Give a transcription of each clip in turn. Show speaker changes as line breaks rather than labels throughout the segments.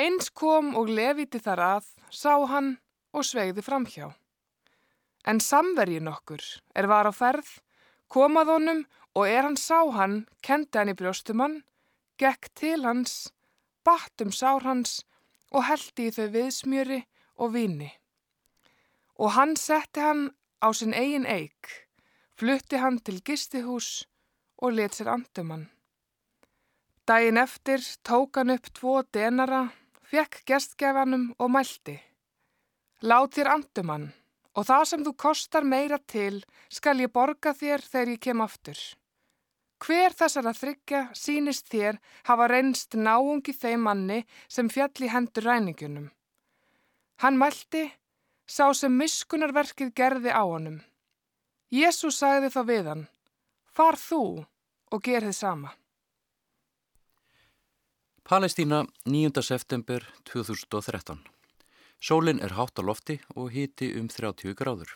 Eins kom og leviti þar að, sá hann og svegði framhjá. En samvergin okkur er var á ferð, komað honum og er hann sá hann, kendi hann í brjóstumann, gekk til hans, batt um sár hans og heldi í þau viðsmjöri og vini. Og hann setti hann á sinn eigin eik, flutti hann til gistihús og let sér andumann. Dæin eftir tók hann upp tvo denara, fekk gestgefanum og mælti. Lát þér andumann og það sem þú kostar meira til skal ég borga þér þegar ég kem aftur. Hver þessar að þryggja sínist þér hafa reynst náungi þeim manni sem fjall í hendur ræningunum. Hann mælti, sá sem miskunarverkið gerði á honum. Jésús sagði þá við hann, far þú og ger þið sama.
Palestína 9. september 2013 Sólinn er hátt á lofti og hiti um 30 gráður.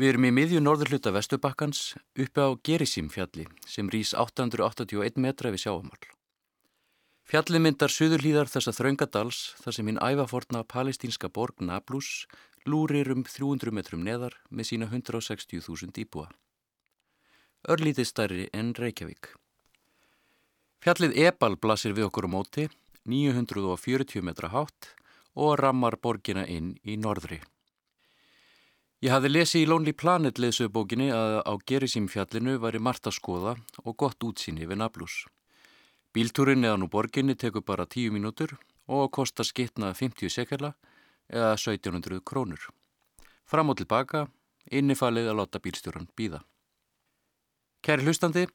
Við erum í miðju norður hluta Vestubakkans uppi á Gerisím fjalli sem rýs 881 metra við sjáamál. Fjalli myndar suðurlíðar þessa þraungadals þar sem hinn ævaforna palestínska borg Nablus lúrir um 300 metrum neðar með sína 160.000 íbúa örlítið stærri en Reykjavík. Fjallið Ebal blasir við okkur á móti, 940 metra hátt og rammar borgina inn í norðri. Ég hafði lesið í Lonely Planet leðsögbókinni að á Gerisímfjallinu væri margt að skoða og gott útsýni við Nablus. Bíltúrin eða nú borginni tekur bara 10 mínútur og kostar skitna 50 sekela eða 1700 krónur. Fram og tilbaka, innifalið að láta bílstjóran býða. Kæri hlustandi,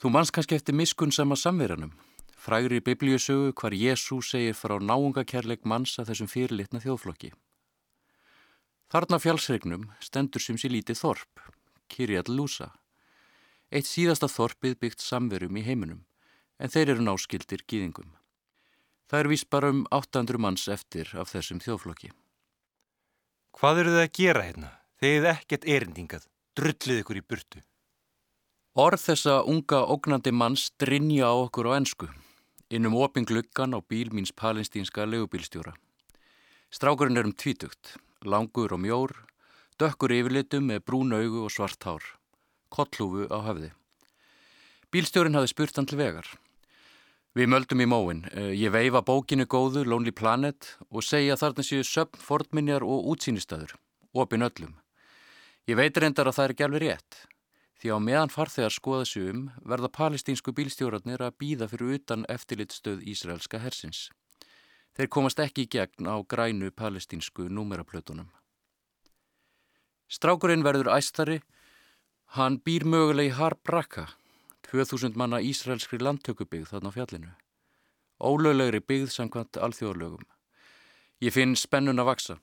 þú manns kannski eftir miskun sama samverjanum. Frægri biblíusögu hvar Jésú segir frá náungakærleik manns að þessum fyrirlitna þjóðflokki. Þarna fjálsregnum stendur sem sér lítið þorp, Kirjall Lúsa. Eitt síðasta þorpið byggt samverum í heiminum, en þeir eru náskildir gýðingum. Það er vist bara um 800 manns eftir af þessum þjóðflokki.
Hvað eru þið að gera hérna? Þið ekkert erindingað, drullið ykkur í burtu.
Orð þessa unga ógnandi manns drinja á okkur á ennsku, innum oping luggan á bíl míns palestínska legubílstjóra. Strákurinn er um tvítugt, langur og mjór, dökkur yfirlitum með brún augu og svart hár, kollhúfu á hafði. Bílstjórin hafi spurt hann til vegar. Við möldum í móin, eh, ég veifa bókinu góðu Lonely Planet og segja þarna séu söpn, fornminjar og útsýnistöður, opin öllum. Ég veit reyndar að það er alveg rétt. Því á meðan farþegar skoða sig um verða palestínsku bílstjórarnir að býða fyrir utan eftirlitstöð Ísraelska hersins. Þeir komast ekki í gegn á grænu palestínsku númeraplötunum. Strákurinn verður æstari, hann býr möguleg í Har-Braka, 2000 manna Ísraelskri landtökubygð þarna á fjallinu. Ólöglegri byggð samkvæmt alþjóðlögum. Ég finn spennun að vaksa.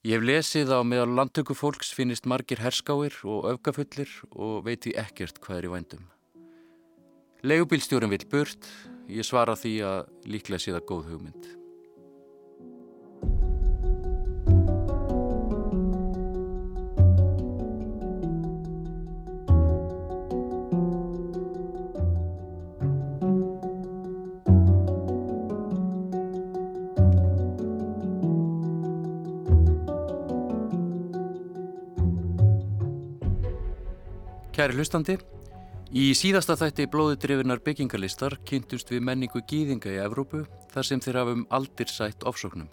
Ég hef lesið á meðal landtöku fólks finnist margir herskáir og öfgafullir og veit því ekkert hvað er í vændum. Legubílstjórin vil burt, ég svara því að líklega sé það góð hugmynd. Kæri hlustandi, í síðasta þætti blóðudrifinar byggingarlistar kynntust við menningu gýðinga í Evrópu þar sem þeir hafum aldir sætt ofsóknum.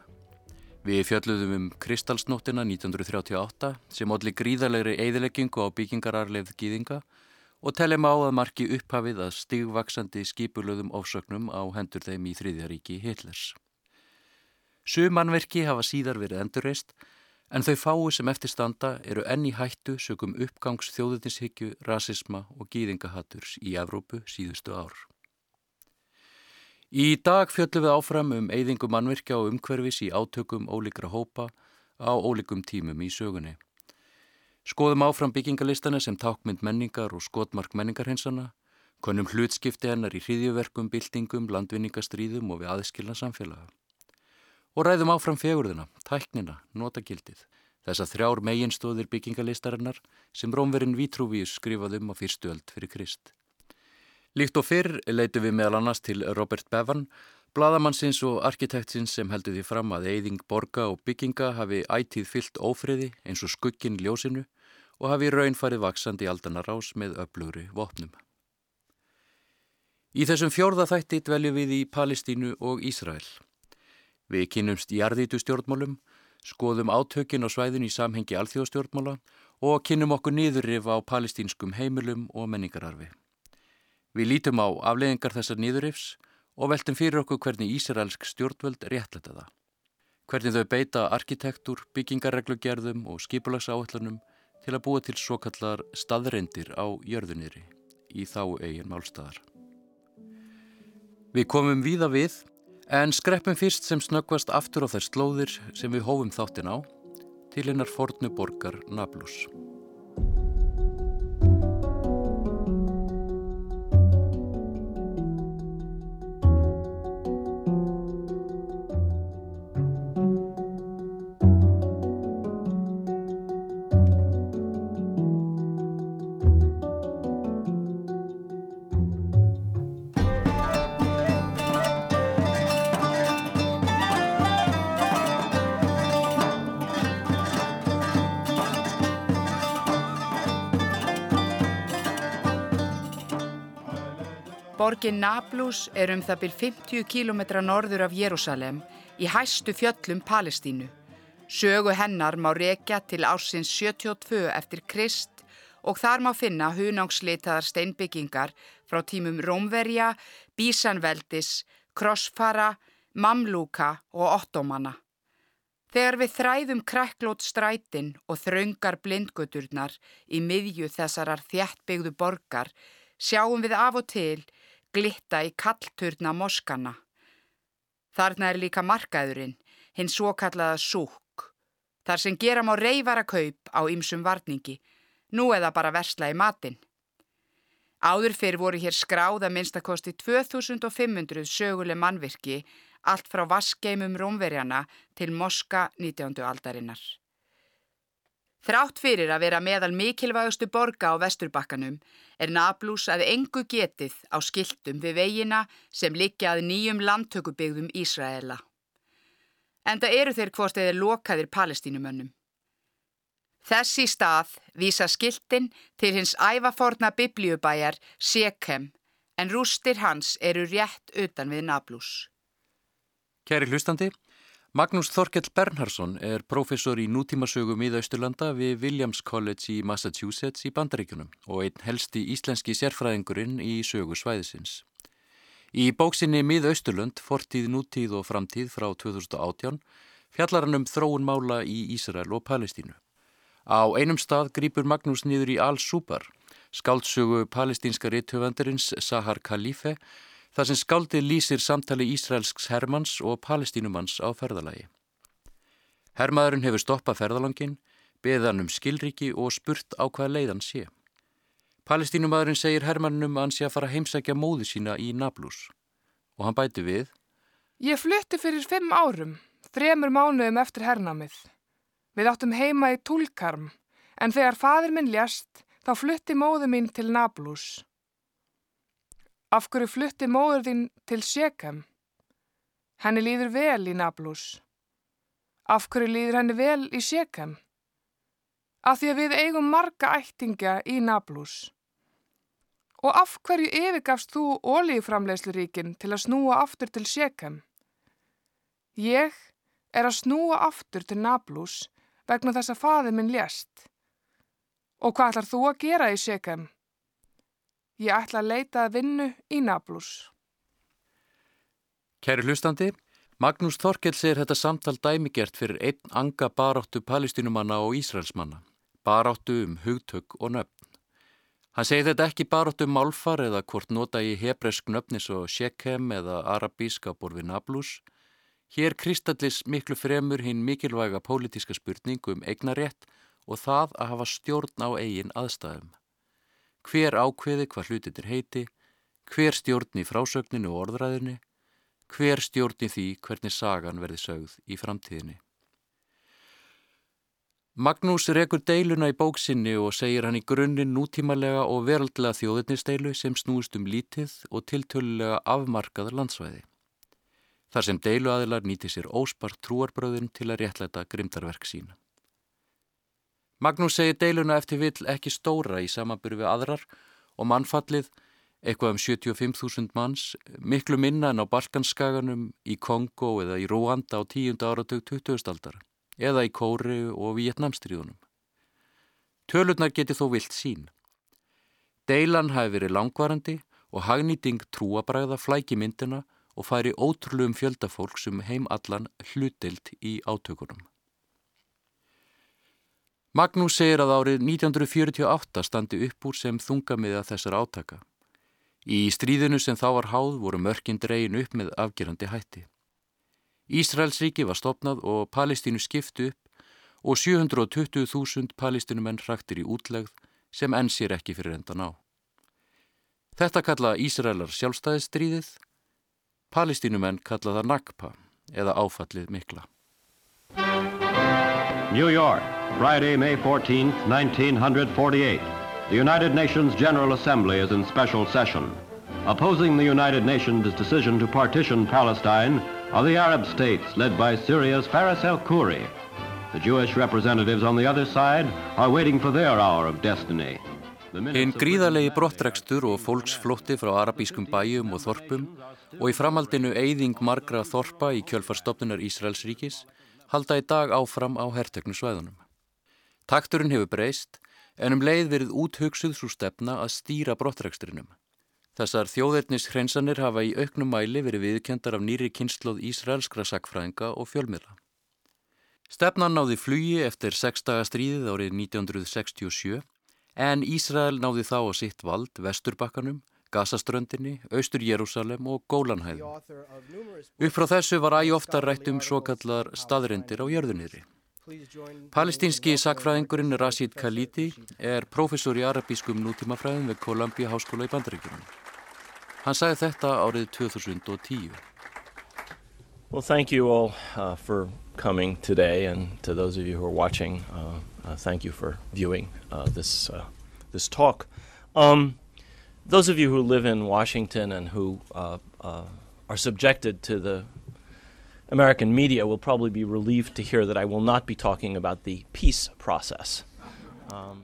Við fjalluðum um Kristalsnóttina 1938 sem allir gríðalegri eðileggingu á byggingararleifð gýðinga og telem á að marki upphafið að stigvaksandi skipulöðum ofsóknum á hendur þeim í þriðjaríki Hitlers. Sumannverki hafa síðar verið endurreist En þau fái sem eftir standa eru enni hættu sögum uppgangs þjóðutinshyggju, rasisma og gýðingahatturs í Evrópu síðustu ár. Í dag fjöllum við áfram um eyðingu mannvirkja og umhverfis í átökum ólíkra hópa á ólíkum tímum í sögunni. Skoðum áfram byggingalistana sem tákmynd menningar og skotmark menningarhinsana, konum hlutskipti hennar í hriðjuverkum, byltingum, landvinningastríðum og við aðskilna samfélaga og ræðum áfram fegurðuna, tæknina, notagildið, þess að þrjár meginstóðir byggingalistarinnar sem rómverinn Vitruvius skrifaði um á fyrstu öld fyrir Krist. Líkt og fyrr leitu við meðal annars til Robert Bevan, Bladamannsins og arkitektsins sem heldur því fram að eyðing borga og bygginga hafi ætíð fyllt ófriði eins og skuggin ljósinu og hafi raun farið vaksandi aldanar ás með öflugri vopnum. Í þessum fjórða þætti dveljum við í Palestínu og Ísrael. Við kynumst jarðítu stjórnmálum, skoðum átökin á svæðinu í samhengi alþjóðstjórnmála og kynum okkur nýðurrif á palestínskum heimilum og menningararfi. Við lítum á afleðingar þessar nýðurrifs og veltum fyrir okkur hvernig Ísraelsk stjórnvöld réttleta það. Hvernig þau beita arkitektur, byggingarreglugerðum og skipulagsáallanum til að búa til svo kallar staðreindir á jörðuniri í þá eigin málstæðar. Við komum víða við en skreppum fyrst sem snöggvast aftur á þær slóðir sem við hófum þáttin á til hennar fornu borgar Nablus.
Borgin Nablus er um það byrj 50 km norður af Jérúsalem í hæstu fjöllum Palestínu. Sögu hennar má rekja til ársins 72 eftir Krist og þar má finna hunángslitaðar steinbyggingar frá tímum Rómverja, Bísanveldis, Krossfara, Mamlúka og Ottomana. Þegar við þræðum kræklót strætin og þraungar blindguturnar í miðju þessarar þjættbyggðu borgar sjáum við af og til glitta í kallturna moskana. Þarna er líka markaðurinn, hinn svo kallaða súk. Þar sem gera má reyfara kaup á ymsum varningi, nú eða bara versla í matin. Áður fyrir voru hér skráða minnstakosti 2500 söguleg mannvirki, allt frá vaskeimum rómverjana til Moska 19. aldarinnar. Þrátt fyrir að vera meðal mikilvægustu borga á vesturbakkanum er Nablus að engu getið á skiltum við veginna sem liggja að nýjum landtökubygðum Ísraela. Enda eru þeir hvort eða lokaðir palestínumönnum. Þessi stað vísa skiltin til hins ævaforna biblíubæjar Sekem en rústir hans eru rétt utan við Nablus.
Kæri hlustandi, Magnús Þorkell Bernhardsson er professor í nútímasögu miðausturlanda við Williams College í Massachusetts í Bandaríkunum og einn helsti íslenski sérfræðingurinn í sögu svæðisins. Í bóksinni Miðausturlund, fortíð, nútíð og framtíð frá 2018 fjallar hann um þróun mála í Ísrael og Palestínu. Á einum stað grýpur Magnús niður í Al-Súbar, skáldsögu palestínska réttöfandurins Sahar Khalife þar sem skáldið lýsir samtali Ísraelsks hermans og palestínumanns á ferðalagi. Hermaðurinn hefur stoppað ferðalangin, beðan um skilriki og spurt á hvað leiðan sé. Palestínumadurinn segir hermannum að hann sé að fara að heimsækja móði sína í Nablus og hann bæti við
Ég flutti fyrir fimm árum, þremur mánuðum eftir hernamið. Við áttum heima í Tulkarm en þegar fadir minn ljast þá flutti móðu mín til Nablus. Af hverju flutti móður þín til Sjekem? Henni líður vel í Nablus. Af hverju líður henni vel í Sjekem? Af því að við eigum marga ættinga í Nablus. Og af hverju yfirgafst þú ólíframlegsluríkin til að snúa aftur til Sjekem? Ég er að snúa aftur til Nablus vegna þess að faði minn lést. Og hvað ætlar þú að gera í Sjekem? Ég ætla að leita að vinnu í Nablus.
Kæri hlustandi, Magnús Þorkell segir þetta samtal dæmigert fyrir einn anga baráttu palestínumanna og Ísraelsmanna. Baráttu um hugtök og nöfn. Hann segir þetta ekki baráttu um málfar eða hvort nota í hebresk nöfnis og Shekhem eða arabíska borfi Nablus. Hér kristallis miklu fremur hinn mikilvæga pólitíska spurning um eignarétt og það að hafa stjórn á eigin aðstæðum hver ákveði hvað hlutinir heiti, hver stjórn í frásögninu og orðræðinu, hver stjórn í því hvernig sagan verði sögð í framtíðinni. Magnús rekur deiluna í bóksinni og segir hann í grunninn nútímalega og veraldlega þjóðurnisteilu sem snúist um lítið og tiltölulega afmarkaðar landsvæði. þar sem deiluaðilar nýti sér óspart trúarbröðin til að réttlæta grimdarverk sína. Magnús segir deiluna eftir vill ekki stóra í samanbyrju við aðrar og mannfallið, eitthvað um 75.000 manns, miklu minna en á Balkanskaganum, í Kongo eða í Rúanda á tíunda áratug 20. aldara, eða í Kóri og Vietnamstríðunum. Tölurnar geti þó vilt sín. Deilan hafi verið langvarandi og hagnýting trúabræða flæki myndina og færi ótrúlum fjöldafólk sem heim allan hlutild í átökunum. Magnús segir að árið 1948 standi upp úr sem þungamiða þessar átaka. Í stríðinu sem þá var háð voru mörkin dregin upp með afgerandi hætti. Ísraelsríki var stopnað og Palestínu skiptu upp og 720.000 palestinumenn hraktir í útlegð sem enn sér ekki fyrir endan á. Þetta kalla Ísraelar sjálfstæðistríðið, palestinumenn kalla það Nakpa eða áfallið mikla.
New York, Friday, May 14, 1948. The United Nations General Assembly is in special session. Opposing the United Nations' decision to partition Palestine are the Arab states led by Syria's Faris el-Khoury. The Jewish representatives on the other side are waiting for their hour of destiny.
Hinn gríðarlegi brottrekstur og fólksflótti frá arabískum bæjum og þorpum og í framhaldinu eyðing margra þorpa í kjölfarstofnunar Ísraels ríkis halda í dag áfram á herteknu svæðunum. Takturinn hefur breyst en um leið verið úthugsuð svo stefna að stýra brottreksturinnum. Þessar þjóðernis hreinsanir hafa í auknum mæli verið viðkendar af nýri kynsloð Ísraelskra sakfræðinga og fjölmiðla. Stefnan náði flugi eftir sexdaga stríðið árið 1967 en Ísrael náði þá á sitt vald Vesturbakkanum, Gazaströndinni, Austur Jérúsalem og Gólanhæðum. Upp frá þessu var æg ofta rætt um svo kallar staðrendir á jörðunniðri. Palestínski sakfræðingurinn Rashid Khalidi er professor í arabískum nútímafræðum við Columbia Háskóla í Bandaríkjunum. Hann sagði þetta árið 2010.
Well, thank you all uh, for coming today, and to those of you who are watching, uh, uh, thank you for viewing uh, this uh, this talk. Um, those of you who live in Washington and who uh, are subjected to the American media will probably be relieved to hear that I will not be talking about the peace process.
Um,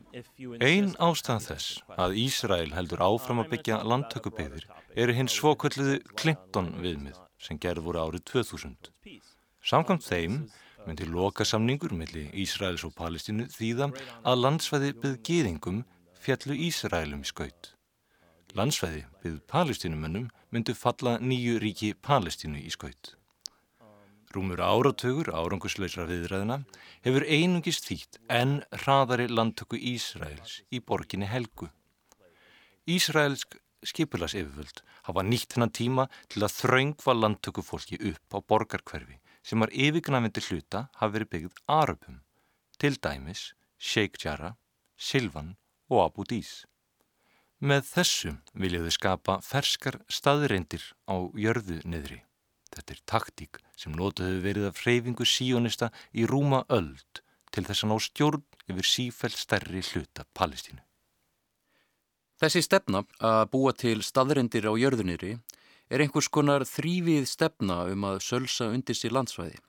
Einn ástæðan þess að Ísrael heldur áfram að byggja landtökubyggðir eru hins svokvölduðu Clinton viðmið sem gerð voru árið 2000. Samkvæmt þeim myndi loka samningur melli Ísraels og Palestínu þýða að landsvæði byggð gýðingum fjallu Ísraelum í skaut. Landsvæði byggð palestínumönnum myndu falla nýju ríki Palestínu í skaut. Rúmur áratögur árangusleisra viðræðina hefur einungist þýtt en hraðari landtöku Ísraels í borginni Helgu. Ísraelsk skipulas yfirvöld hafa nýtt hennan tíma til að þraungva landtöku fólki upp á borgarkverfi sem var yfirgnafindi hluta hafi verið byggð Arabum, til dæmis Sheikh Jarrah, Silvan og Abu Dís. Með þessum viljaðu skapa ferskar staðreindir á jörðu niðri. Þetta er taktík sem notuðu verið af hreyfingu síonista í rúma öld til þess að ná stjórn yfir sífælt stærri hluta Palestínu.
Þessi stefna að búa til staðreindir á jörðuniri er einhvers konar þrývið stefna um að sölsa undir sér landsvæði.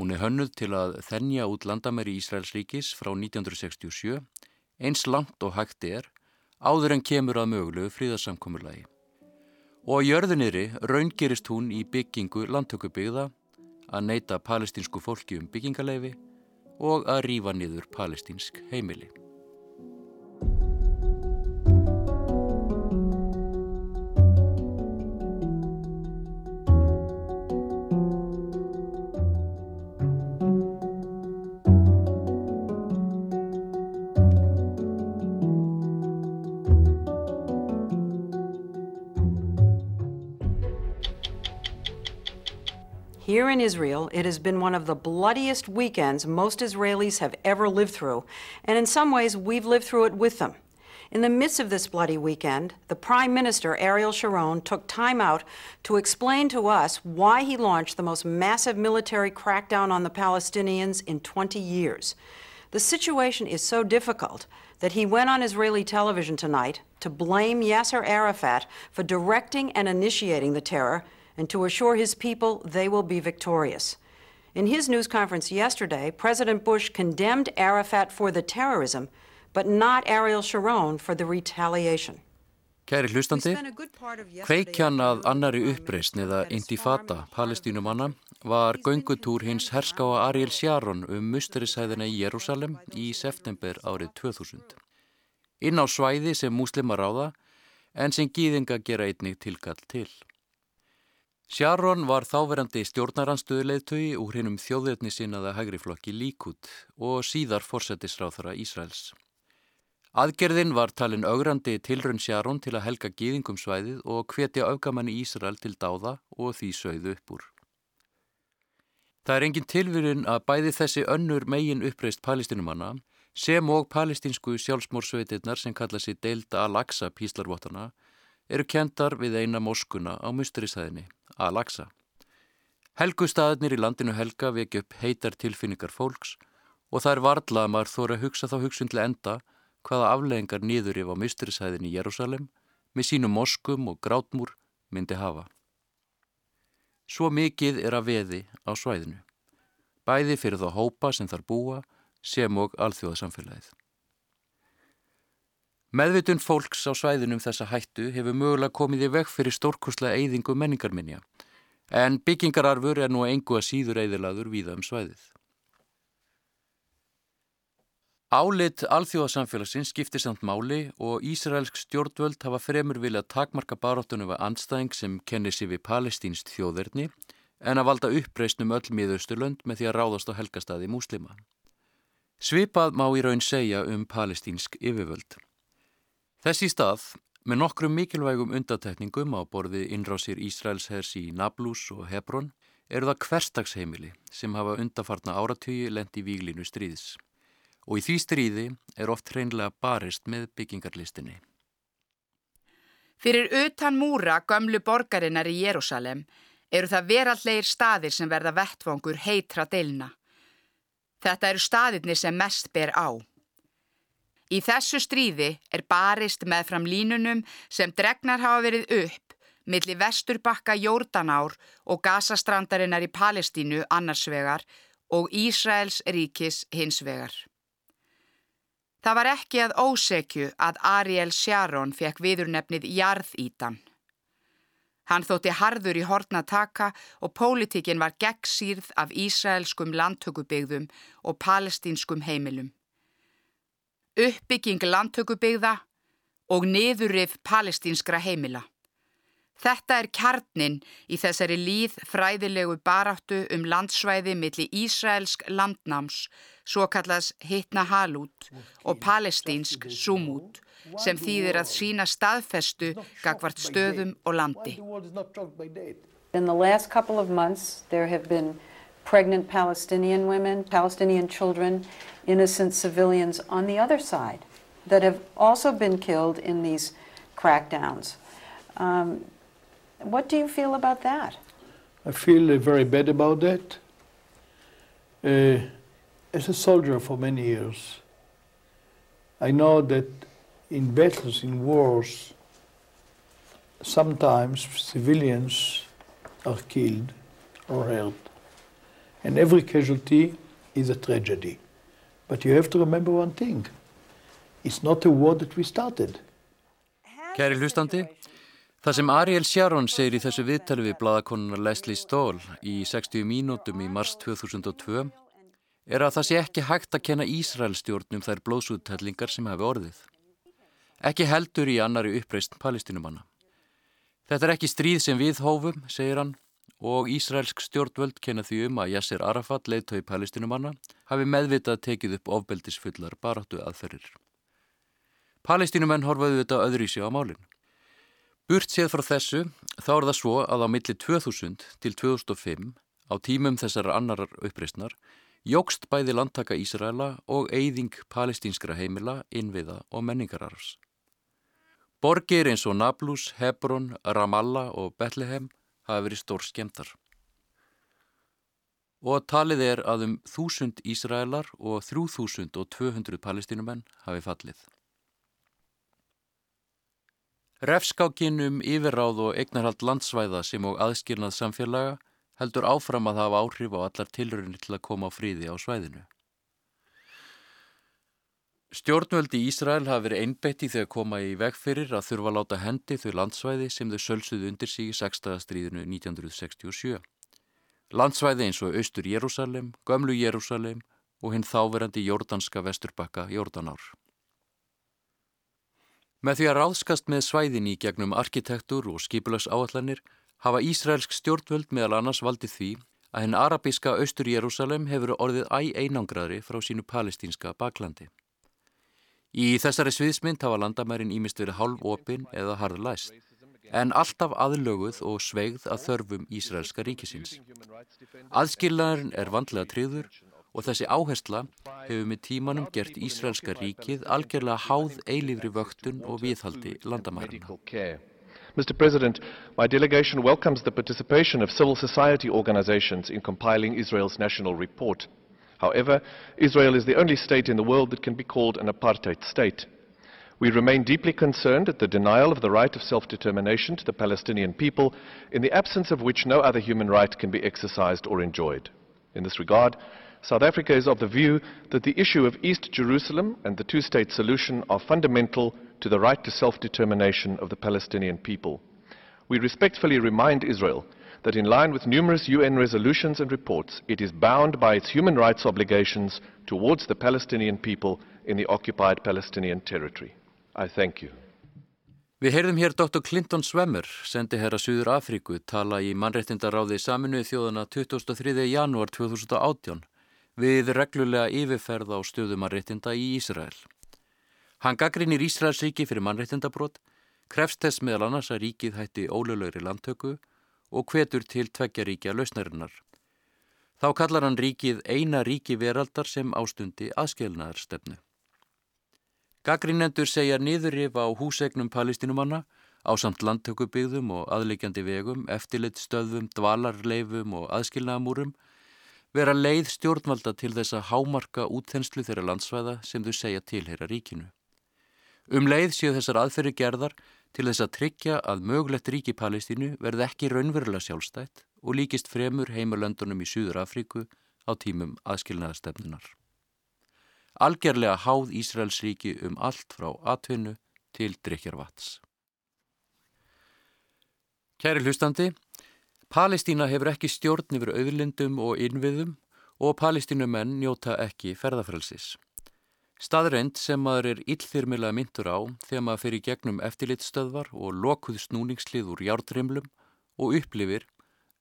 Hún er hönnuð til að þennja út landamæri Ísraels ríkis frá 1967, eins langt og hægt er, áður en kemur að mögulegu fríðarsamkomurlagi. Og á jörðuniri raungerist hún í byggingu landtökubyggða, að neyta palestinsku fólki um byggingaleifi og að rýfa niður palestinsk heimili.
Here in Israel, it has been one of the bloodiest weekends most Israelis have ever lived through, and in some ways, we've lived through it with them. In the midst of this bloody weekend, the Prime Minister, Ariel Sharon, took time out to explain to us why he launched the most massive military crackdown on the Palestinians in 20 years. The situation is so difficult that he went on Israeli television tonight to blame Yasser Arafat for directing and initiating the terror and to assure his people they will be victorious. In his news conference yesterday, President Bush condemned Arafat for the terrorism, but not Ariel Sharon for the retaliation.
Kæri hlustandi, kveikjan að annari uppreysn eða intifada palestínumanna var göngutúr hins herskáa Ariel Sharon um musterisæðina í Jérúsalem í september árið 2000. Inn á svæði sem múslimar ráða en sem gýðinga gera einnig tilkall til. Sharon var þáverandi stjórnaranstöðulegtögi úr hinnum þjóðverðni sinnaða hægriflokki Líkút og síðar fórsetisráþara Ísraels. Aðgerðin var talin augrandi tilrönn Sharon til að helga gýðingum svæðið og hvetja augamanni Ísrael til dáða og því sögðu upp úr. Það er engin tilvirun að bæði þessi önnur megin uppreist palestinumanna sem og palestinsku sjálfsmórsveitirnar sem kalla sér Deilda Al-Aqsa píslarvotana eru kendar við eina móskuna á musturisæðinni, Al-Aqsa. Helgustaðnir í landinu helga veki upp heitar tilfinningar fólks og það er varðlað að maður þóra að hugsa þá hugsun til enda hvaða afleggingar nýður yfir á mysturisæðin í Jérúsalem með sínum moskum og grátmúr myndi hafa. Svo mikið er að veði á svæðinu, bæði fyrir þá hópa sem þar búa sem og alþjóðasamfélagið. Meðvitun fólks á svæðinum þessa hættu hefur mögulega komið í veg fyrir stórkurslega eyðingu menningarminja, en byggingararfur er nú engu að síður eyðilaður víða um svæðið. Álit alþjóðasamfélagsins skiptir samt máli og Ísraelsk stjórnvöld hafa fremur vilja takmarka baróttunum við anstæðing sem kennir sér við palestínst þjóðverðni en að valda uppreysnum öll miðausturlönd með því að ráðast á helgastadi múslima. Svipað má í raun segja um palestínsk yfirvöld. Þessi stað, með nokkrum mikilvægum undatekningum á borði innrásir Ísraels hers í Nablus og Hebron, eru það hverstagsheimili sem hafa undafarna áratöyu lendi víglinu stríðs og í því stríði er oft hreinlega barist með byggingarlistinni.
Fyrir utan múra gömlu borgarinnar í Jérúsalem eru það verallegir staðir sem verða vettvangur heitra deilna. Þetta eru staðirni sem mest ber á. Í þessu stríði er barist með fram línunum sem dregnar hafa verið upp millir vesturbakka Jórdanár og gasastrandarinnar í Palestínu annarsvegar og Ísraels ríkis hinsvegar. Það var ekki að ósekju að Ariel Sharon fekk viðurnefnið Jarðítan. Hann þótti harður í hortna taka og pólitíkin var gegnsýrð af Ísraelskum landtökubygðum og palestínskum heimilum. Uppbygging landtökubygða og niðurrif palestínskra heimila. Þetta er kjarnin í þessari líð fræðilegu baráttu um landsvæði milli Ísraelsk landnáms, svo kallas Hittna Halút og palestínsk Sumút, sem þýðir að sína staðfestu gagvart stöðum og landi.
Pregnant Palestinian women, Palestinian children, innocent civilians on the other side that have also been killed in these crackdowns. Um, What do you feel about that?
I feel uh, very bad about that. Uh, as a soldier for many years, I know that in battles, in wars, sometimes civilians are killed or hurt. And every casualty is a tragedy. But you have to remember one thing. It's not a war that we started.
Kæri hlustandi, Það sem Ariel Sharon segir í þessu viðtali við bladakonunar Leslie Stoll í 60 mínútum í mars 2002 er að það sé ekki hægt að kenna Ísraelstjórnum þær blóðsúttellingar sem hafi orðið. Ekki heldur í annari uppreist palestinumanna. Þetta er ekki stríð sem við hófum, segir hann, og Ísraelsk stjórnvöld kenna því um að Yasser Arafat, leiðtói palestinumanna, hafi meðvitað tekið upp ofbeldisfullar baráttu aðferir. Palestinumenn horfaðu þetta öðru í sig á málinn. Burt séð frá þessu þá er það svo að á milli 2000 til 2005 á tímum þessar annarar uppreysnar jógst bæði landtaka Ísraela og eyðing palestínskra heimila, innviða og menningararfs. Borgir eins og Nablus, Hebron, Ramallah og Bethlehem hafa verið stór skemtar. Og talið er að um 1000 Ísraelar og 3200 palestínumenn hafi fallið. Refskákin um yfirráð og eignarhald landsvæða sem og aðskilnað samfélaga heldur áfram að hafa áhrif á allar tilröðinni til að koma á fríði á svæðinu. Stjórnvöldi í Ísrael hafi verið einbætti þegar koma í vegferir að þurfa að láta hendi þau landsvæði sem þau sölsuðu undir sig í 6. stríðinu 1967. Landsvæði eins og Austur Jérúsalem, Gömlu Jérúsalem og hinn þáverandi jordanska vesturbakka Jordanár. Með því að ráðskast með svæðin í gegnum arkitektur og skipulags áallanir hafa Ísraelsk stjórnvöld meðal annars valdið því að henn arabíska Austur Jérúsalem hefur orðið æ einangraðri frá sínu palestínska baklandi. Í þessari sviðsmynd hafa landamærin ímist verið hálf opin eða harðlæst, en alltaf aðlöguð og sveigð að þörfum Ísraelska ríkisins. Aðskillarin er vandlega tryður og þessi áhersla hefur með tímanum gert Ísraelska ríkið algjörlega háð eilífri vöktun og viðhaldi landamærina.
Mr. President, my delegation welcomes the participation of civil society organizations in compiling Israel's national report. However, Israel is the only state in the world that can be called an apartheid state. We remain deeply concerned at the denial of the right of self-determination to the Palestinian people, in the absence of which no other human right can be exercised or enjoyed. In this regard, South Africa is of the view that the issue of East Jerusalem and the two-state solution are fundamental to the right to self-determination of the Palestinian people. We respectfully remind Israel that in line with numerous UN resolutions and reports, it is bound by its human rights obligations towards the Palestinian people in the occupied Palestinian territory. I thank you.
Við heyrðum hér Dr. Clinton Swemmer, sendi herra Suður Afríku, tala í mannrettindaráði saminuði þjóðana 23. janúar 2018 við reglulega yfirferð á stöðumarréttinda í Ísrael. Hann gaggrinir Ísraels ríki fyrir mannréttindabrót, krefst þess meðal annars að ríkið hætti ólöglegri landtöku og hvetur til tveggjaríkja lausnarinnar. Þá kallar hann ríkið eina ríki veraldar sem ástundi aðskilnaðarstefnu. Gaggrinendur segja niðurrif á húsegnum palestinumanna á samt landtökubyggðum og aðleikjandi vegum, eftirleitt stöðum, dvalarleifum og aðskilnaðamúrum vera leið stjórnvalda til þess að hámarka útþenslu þeirra landsvæða sem þau segja tilheyra ríkinu. Um leið séu þessar aðferri gerðar til þess að tryggja að mögulegt ríki Palestínu verði ekki raunverulega sjálfstætt og líkist fremur heimalöndunum í Súður Afríku á tímum aðskilnaðastefnunar. Algerlega háð Ísraels ríki um allt frá atvinnu til drikjarvats. Kæri hlustandi, Palestína hefur ekki stjórn yfir auðlindum og innviðum og palestínumenn njóta ekki ferðafrelsis. Staðreind sem maður er illþyrmilega myndur á þegar maður fyrir gegnum eftirlitstöðvar og lokuð snúningslið úr járdrimlum og upplifir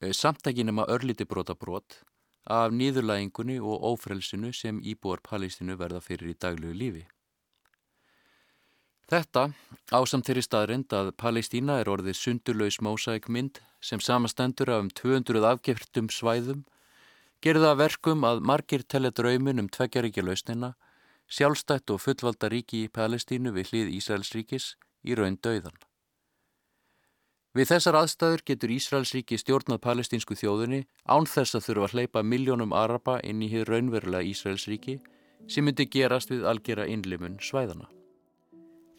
eh, samtækinema örliti brotabrót af nýðurlægingunni og ófrelsinu sem íbúar Palestínu verða fyrir í daglugu lífi. Þetta, ásamt þeirri staðrind að Palestína er orðið sundurlaus mósækmynd sem samastendur af um 200 afgeftum svæðum, gerða verkum að margir telja draumin um tveggjaríkja lausnina, sjálfstætt og fullvalda ríki í Palestínu við hlið Ísraelsríkis í raun döiðan. Við þessar aðstæður getur Ísraelsríki stjórnað palestínsku þjóðunni án þess að þurfa að hleypa miljónum araba inn í hér raunverulega Ísraelsríki sem myndi gerast við algjera innlimun svæðana.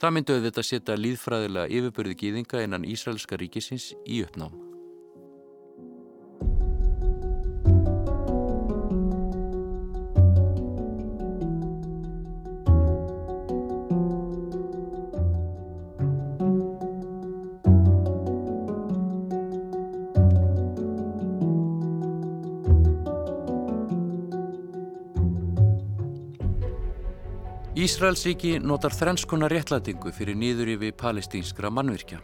Það myndi auðvitað setja líðfræðilega yfirbörði gýðinga innan Ísraelska ríkisins í uppnám. Ísraelsíki notar þrenskona réttlætingu fyrir nýður yfir palestínskra mannvirkja.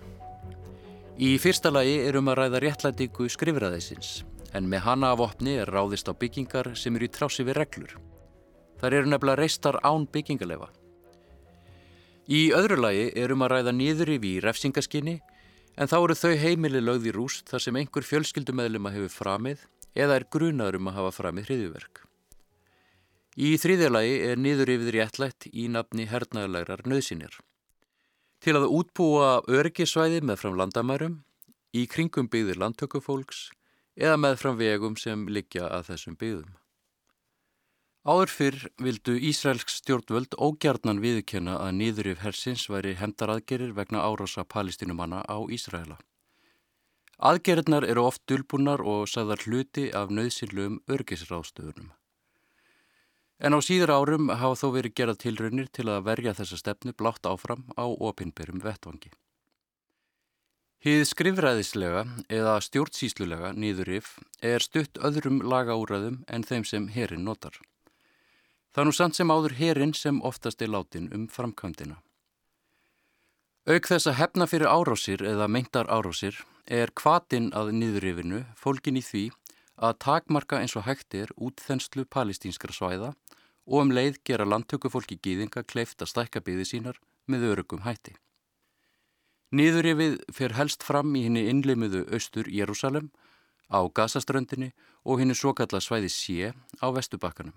Í fyrsta lagi er um að ræða réttlætingu skrifraðeisins, en með hana af opni er ráðist á byggingar sem eru í trási við reglur. Þar eru nefnilega reistar án byggingalefa. Í öðru lagi er um að ræða nýður yfir í refsingaskinni, en þá eru þau heimili lögði rúst þar sem einhver fjölskyldumæðlum að hefur framið eða er grunaður um að hafa framið hriðuverk. Í þriðjalagi er niður yfir réttlætt í nafni hernaðlegrar nöðsinir. Til að útbúa öryggisvæði með fram landamærum, í kringum byggðir landtökufólks eða með fram vegum sem liggja að þessum byggðum. Áður fyrr vildu Ísraelsk stjórnvöld ógjarnan viðkenna að niðurif hersins væri hendaraðgerir vegna árása palestinumanna á Ísraela. Aðgerirnar eru oft dulbúnar og sagðar hluti af nöðsynlum örgisráðstöðunum. En á síður árum hafa þó verið gerað tilraunir til að verja þessa stefnu blátt áfram á opinberum vettvangi. Hið skrifræðislega eða stjórnsýslulega niðurif er stutt öðrum lagaúræðum en þeim sem herin notar. Það nú samt sem áður herin sem oftast er látin um framkvæmdina. Auk þess að hefna fyrir árásir eða meintar árásir er kvatin að niðurrifinu fólkin í því að takmarka eins og hægt er útþenslu palestínskra svæða og um leið gera landtökufólki gýðinga kleift að stækka byði sínar með örugum hætti. Niðurrifið fer helst fram í henni innleimiðu austur Jérúsalem, á Gazaströndinni og henni svo kalla svæði sé á Vestubakkanum.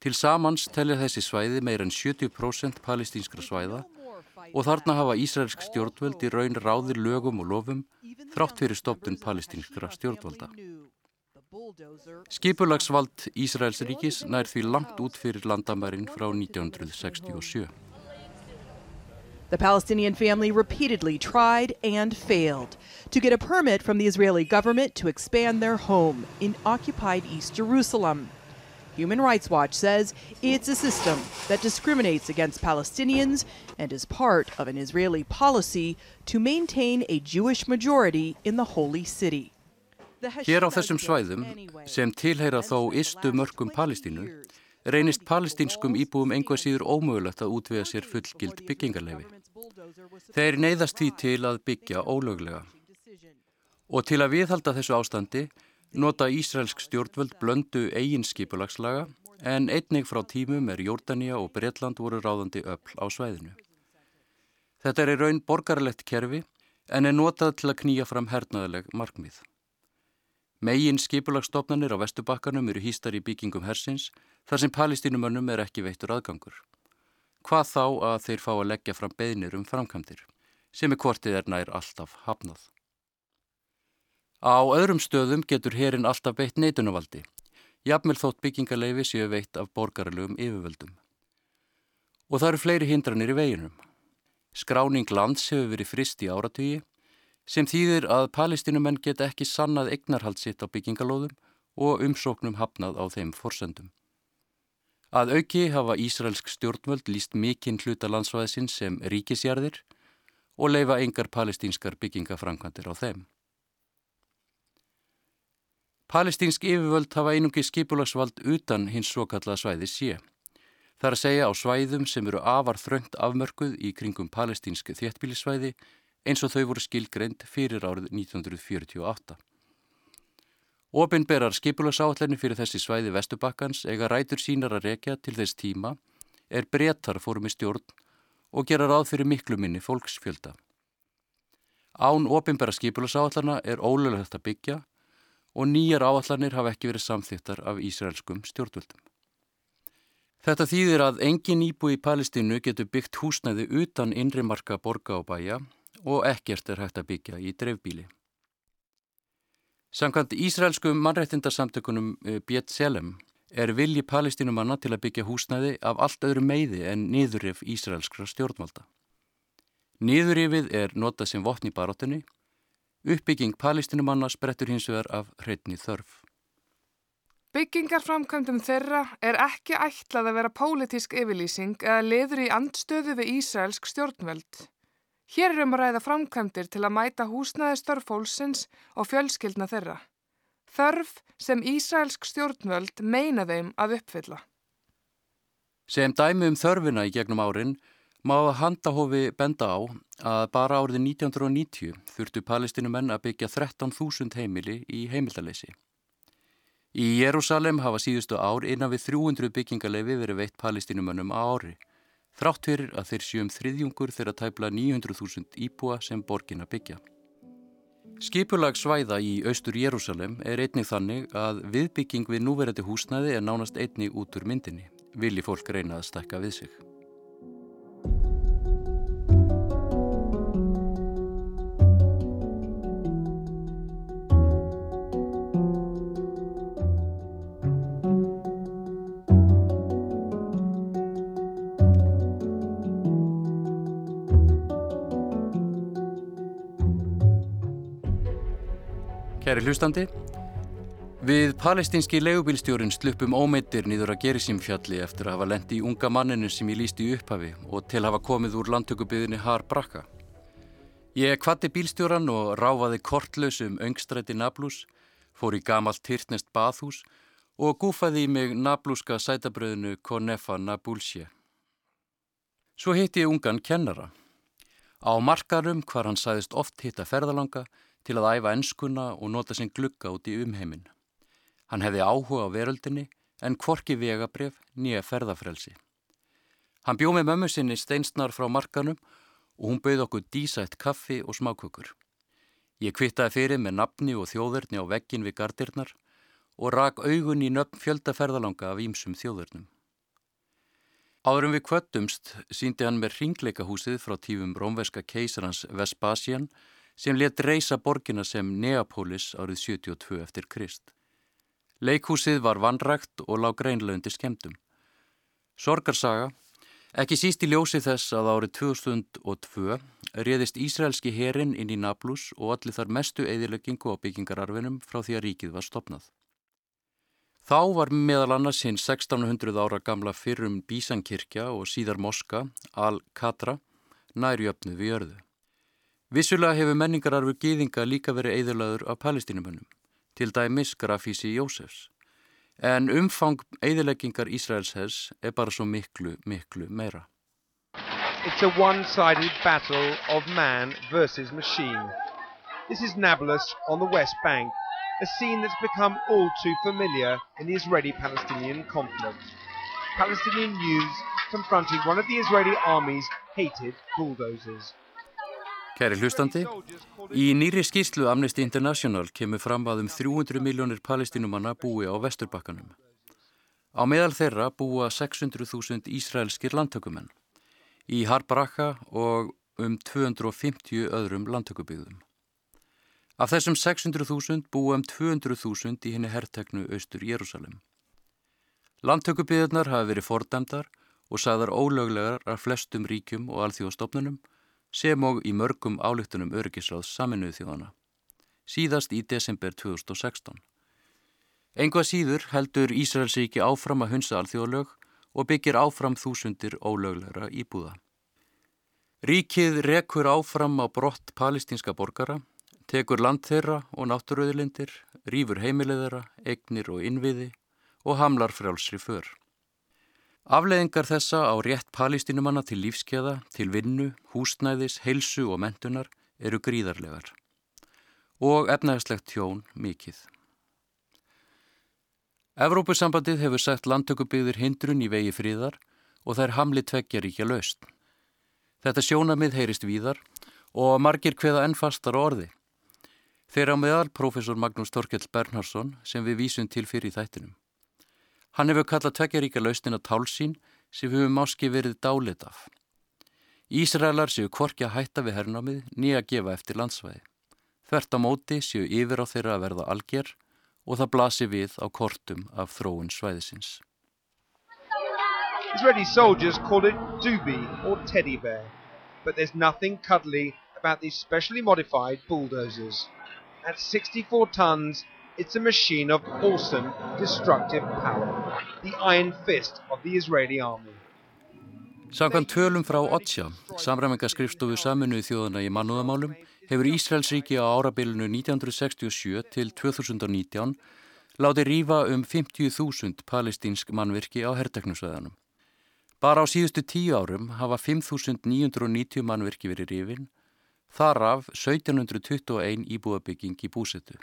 Til samans tellir þessi svæði meir en 70% palestínskra svæða og þarna hafa Ísraelsk stjórnvöld í raun ráðir lögum og lofum þrátt fyrir stoptun palestínskra stjórnvölda. Skipulagsvald Ísraels ríkis nær því langt út fyrir landamærin frá 1967.
The Palestinian family repeatedly tried and failed to get a permit from the Israeli government to expand their home in occupied East Jerusalem. Human Rights Watch says it's a system that discriminates against Palestinians and is part of an Israeli policy to maintain a Jewish majority in the holy city.
Hér á þessum svæðum, sem tilheyra þó istu mörgum Palestínu, reynist palestínskum íbúum einhvað síður ómögulegt að útvega sér fullgild byggingarlefi. Þeir neyðast því til að byggja ólöglega. Og til að viðhalda þessu ástandi nota Ísraelsk stjórnvöld blöndu eigin skipulagslaga en einnig frá tímum er Jordania og Breitland voru ráðandi öll á svæðinu. Þetta er í raun borgarlegt kerfi en er notað til að knýja fram hernaðileg markmið. Megin skipulagstofnanir á Vestubakkanum eru hýstar í byggingum hersins þar sem palestínumönnum er ekki veittur aðgangur. Hvað þá að þeir fá að leggja fram beðnir um framkvæmdir sem er hvortið er nær alltaf hafnað. Á öðrum stöðum getur herin alltaf beitt neitunarvaldi, jafnvel þótt byggingarleifi séu veitt af borgarlegum yfirvöldum. Og það eru fleiri hindranir í veginum. Skráning lands hefur verið frist í áratugi, sem þýðir að palestinumenn geta ekki sannað eignarhald sitt á byggingalóðum og umsóknum hafnað á þeim forsendum. Að auki hafa Ísraelsk stjórnvöld líst mikinn hluta landsvæðsinn sem ríkisjarðir og leifa engar palestinskar byggingafrankvandir á þeim. Palestínsk yfirvöld hafa einungi skipulagsvald utan hins svo kallaða svæði sé. Það er að segja á svæðum sem eru afar þröngt afmörkuð í kringum palestínsk þéttbílisvæði eins og þau voru skilgreynd fyrir árið 1948. Opinberar skipulagsáallenni fyrir þessi svæði Vestubakkans eiga rætur sínar að rekja til þess tíma er brettar fórum í stjórn og gera ráð fyrir miklu minni fólksfjölda. Án opinbera skipulagsáallana er ólöglegt að byggja og nýjar áallanir hafa ekki verið samþýttar af Ísraelskum stjórnvöldum. Þetta þýðir að engin íbú í Palestínu getur byggt húsnæði utan innri marka borga og bæja og ekkert er hægt að byggja í dreifbíli. Samkvæmt Ísraelskum mannrættindarsamtökunum eh, Bjett Selem er vilji palestínumanna til að byggja húsnæði af allt öðru meiði en niðurrif Ísraelskra stjórnvalda. Niðurrifið er notað sem vopn í baróttunni Uppbygging palestinumanna sprettur hins vegar af hreitni þörf.
Byggingarframkvæmdum þeirra er ekki ætlað að vera pólitísk yfirlýsing eða liður í andstöðu við Ísraelsk stjórnvöld. Hér er um að ræða framkvæmdir til að mæta húsnæðistörf fólksins og fjölskyldna þeirra. Þörf sem Ísraelsk stjórnvöld meina þeim að uppfylla.
Sem dæmi um þörfina í gegnum árin Má handahófi benda á að bara árið 1990 þurftu palestinumenn að byggja 13.000 heimili í heimildaleysi. Í Jérúsalem hafa síðustu ár innan við 300 byggingarleifi verið veitt palestinumönnum á ári, þrátt fyrir að þeir sjöum þriðjungur þeirra tæpla 900.000 íbúa sem borgin að byggja. Skipulagsvæða í austur Jérúsalem er einnig þannig að viðbygging við núverandi húsnæði er nánast einnig út úr myndinni, vilji fólk reyna að stakka við sig. Kæri hlustandi, við palestinski legubílstjórin sluppum ómeittir nýður að Gerisímfjalli eftir að hafa lendi í unga manninu sem ég lísti í upphafi og til hafa komið úr landtökubiðinni Har Brakka. Ég kvatti bílstjóran og ráfaði kortlausum öngstræti Nablus, fór í gamalt tyrtnest bathús og gúfaði í mig nablúska sætabröðinu Konefa Nabulsje. Svo hitti ég ungan kennara. Á markarum hvar hann sæðist oft hitta ferðalanga til að æfa ennskuna og nota sinn glugga út í umheiminn. Hann hefði áhuga á veröldinni en kvorki vegabref nýja ferðafrelsi. Hann bjóð með mömmu sinni steinsnar frá markanum og hún bauð okkur dísætt kaffi og smákökur. Ég kvittaði fyrir með nafni og þjóðurni á veggin við gardirnar og rak augun í nöfn fjöldaferðalanga af ímsum þjóðurnum. Áðurum við kvöttumst síndi hann með ringleikahúsið frá tífum rómverska keisarans Vespasian sem let reysa borgina sem Neapolis árið 72 eftir Krist. Leikhúsið var vanrægt og lág greinlaundi skemmtum. Sorgarsaga, ekki síst í ljósi þess að árið 2002 réðist Ísraelski herin inn í Nablus og allir þar mestu eðileggingu á byggingararfinum frá því að ríkið var stopnað. Þá var meðal annars hinn 1600 ára gamla fyrrum Bísankirkja og síðar moska, Al-Katra, nærjöfnu við jörðu. Vissulega hefur menningararfu gýðinga líka verið eðurlaður af palestínumönnum, til dæmis grafísi Jósefs. En umfang eðileggingar Ísraels er bara svo miklu, miklu meira.
It's a one-sided battle of man versus machine. This is Nablus on the West Bank. a scene that's become all too familiar in the Israeli-Palestinian conflict. Palestinian youths confronting one of the Israeli army's hated bulldozers.
Kæri hlustandi, í nýri skýrslu Amnesty International kemur fram að um 300 miljónir palestinumanna búi á Vesturbakkanum. Á meðal þeirra búa 600.000 ísraelskir landtökumenn, í Harbaraka og um 250 öðrum landtökubyggðum. Af þessum 600.000 búa um 200.000 í henni herrtegnu austur Jérúsalem. Landtökubiðurnar hafa verið fordæmdar og sagðar ólöglegar af flestum ríkjum og alþjóðastofnunum sem og í mörgum álíktunum örgisráðs saminuð þjóðana. Síðast í desember 2016. Engvað síður heldur Ísraelsíki áfram að hunsa alþjóðlög og byggir áfram þúsundir ólöglegra íbúða. Ríkið rekur áfram á brott palestinska borgara tekur land þeirra og náttúröðlindir, rýfur heimilegðara, egnir og innviði og hamlar frjálsri för. Afleðingar þessa á rétt palístinumanna til lífskeiða, til vinnu, húsnæðis, heilsu og mentunar eru gríðarlegar og efnægslegt tjón mikið. Evrópusambandið hefur sett landtökubyggðir hindrun í vegi fríðar og þær hamli tveggjar ekki að laust. Þetta sjónamið heyrist víðar og margir hveða enn fastar orði. Þeir á meðal profesor Magnús Torkell Bernhardsson sem við vísum til fyrir þættinum. Hann hefur kallað tveggjaríka lausnin að tálsín sem höfum máski verið dálit af. Ísraelar séu kvorki að hætta við hernámið nýja að gefa eftir landsvæði. Þvert á móti séu yfir á þeirra að verða alger og það blasi við á kortum af þróun svæðisins.
Israeli soldiers call it Dubi or teddy bear, but there's nothing cuddly about these specially modified bulldozers. At 64 tons, it's a machine of awesome, destructive power. The iron fist of the Israeli army.
Samkvæmt tölum frá Otsja, samræmingaskrifstofu saminuði þjóðana í mannúðamálum, hefur Ísraelsríki á árabilinu 1967 til 2019 láti rýfa um 50.000 palestínsk mannvirki á herrteknusveðanum. Bara á síðustu tíu árum hafa 5.990 mannvirki verið rýfin þaraf 1721 íbúðabygging í búsetu.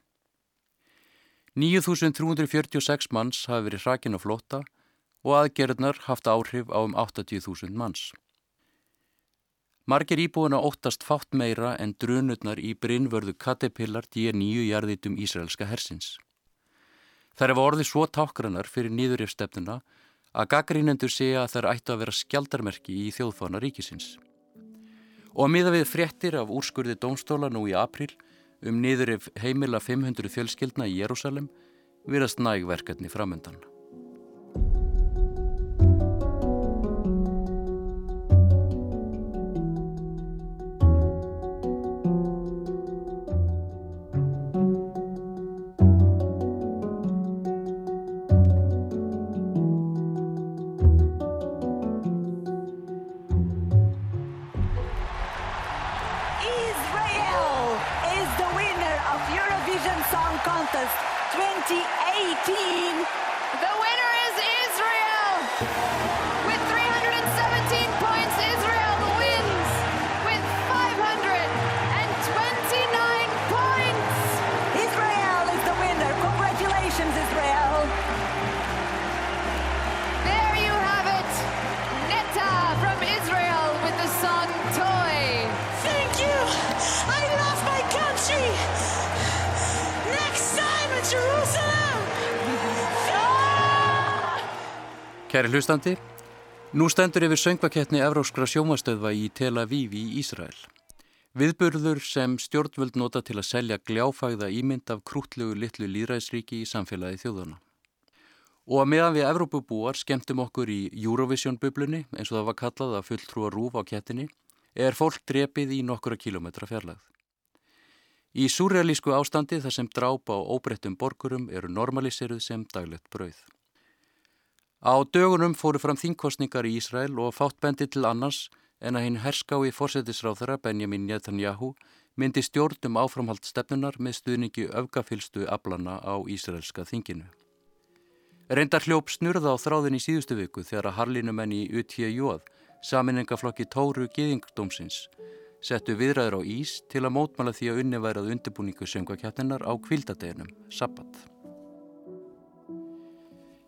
9.346 manns hafi verið hrakin á flotta og aðgerðnar haft áhrif á um 80.000 manns. Margir íbúina óttast fátt meira en drunurnar í brinnvörðu Caterpillar D9 jarðitum Ísraelska hersins. Þær hefa orðið svo tákranar fyrir nýðurifstefnuna að gaggrínendur segja að þær ættu að vera skjaldarmerki í þjóðfána ríkisins og miða við fréttir af úrskurði dómstóla nú í april um niður ef heimila 500 fjölskyldna í Jérúsalem virast nægverkefni framöndan. Kæri hlustandi, nú stendur yfir söngvakettni Evróskra sjómastöðva í Tel Aviv í Ísrael. Viðburður sem stjórnvöld nota til að selja gljáfægða ímynd af krútlegu litlu líðræðsríki í samfélagi þjóðana. Og að meðan við Evrópubúar skemmtum okkur í Eurovision-bublunni, eins og það var kallað að fulltrúa rúf á kettinni, er fólk drepið í nokkura kilometra fjarlagð. Í súrealísku ástandi þar sem drápa á óbreyttum borgurum eru normaliseruð sem daglegt brauð. Á dögunum fóru fram þingkostningar í Ísrael og fátt bendi til annars en að hinn herskái fórsetisráþara Benjamin Netanyahu myndi stjórnum áframhald stefnunar með stuðningi öfgafylstu ablana á Ísraelska þinginu. Reyndar hljóp snurða á þráðin í síðustu viku þegar að harlinumenn í UTJ, saminengaflokki Tóru Gýðingdómsins, settu viðræður á Ís til að mótmala því að unni værað undirbúningu söngvakjarninnar á kvildadeginum, Sabbat.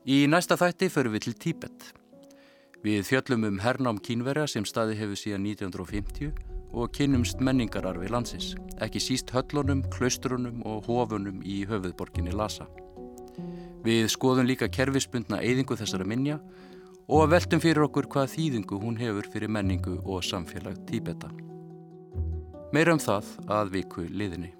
Í næsta þætti förum við til Tíbet. Við fjöllum um hernám kínverja sem staði hefur síðan 1950 og kynnumst menningararfi landsins, ekki síst höllunum, klaustrunum og hofunum í höfuðborginni Lhasa. Við skoðum líka kerfispundna eyðingu þessara minja og veltum fyrir okkur hvað þýðingu hún hefur fyrir menningu og samfélag Tíbeta. Meira um það að viku liðinni.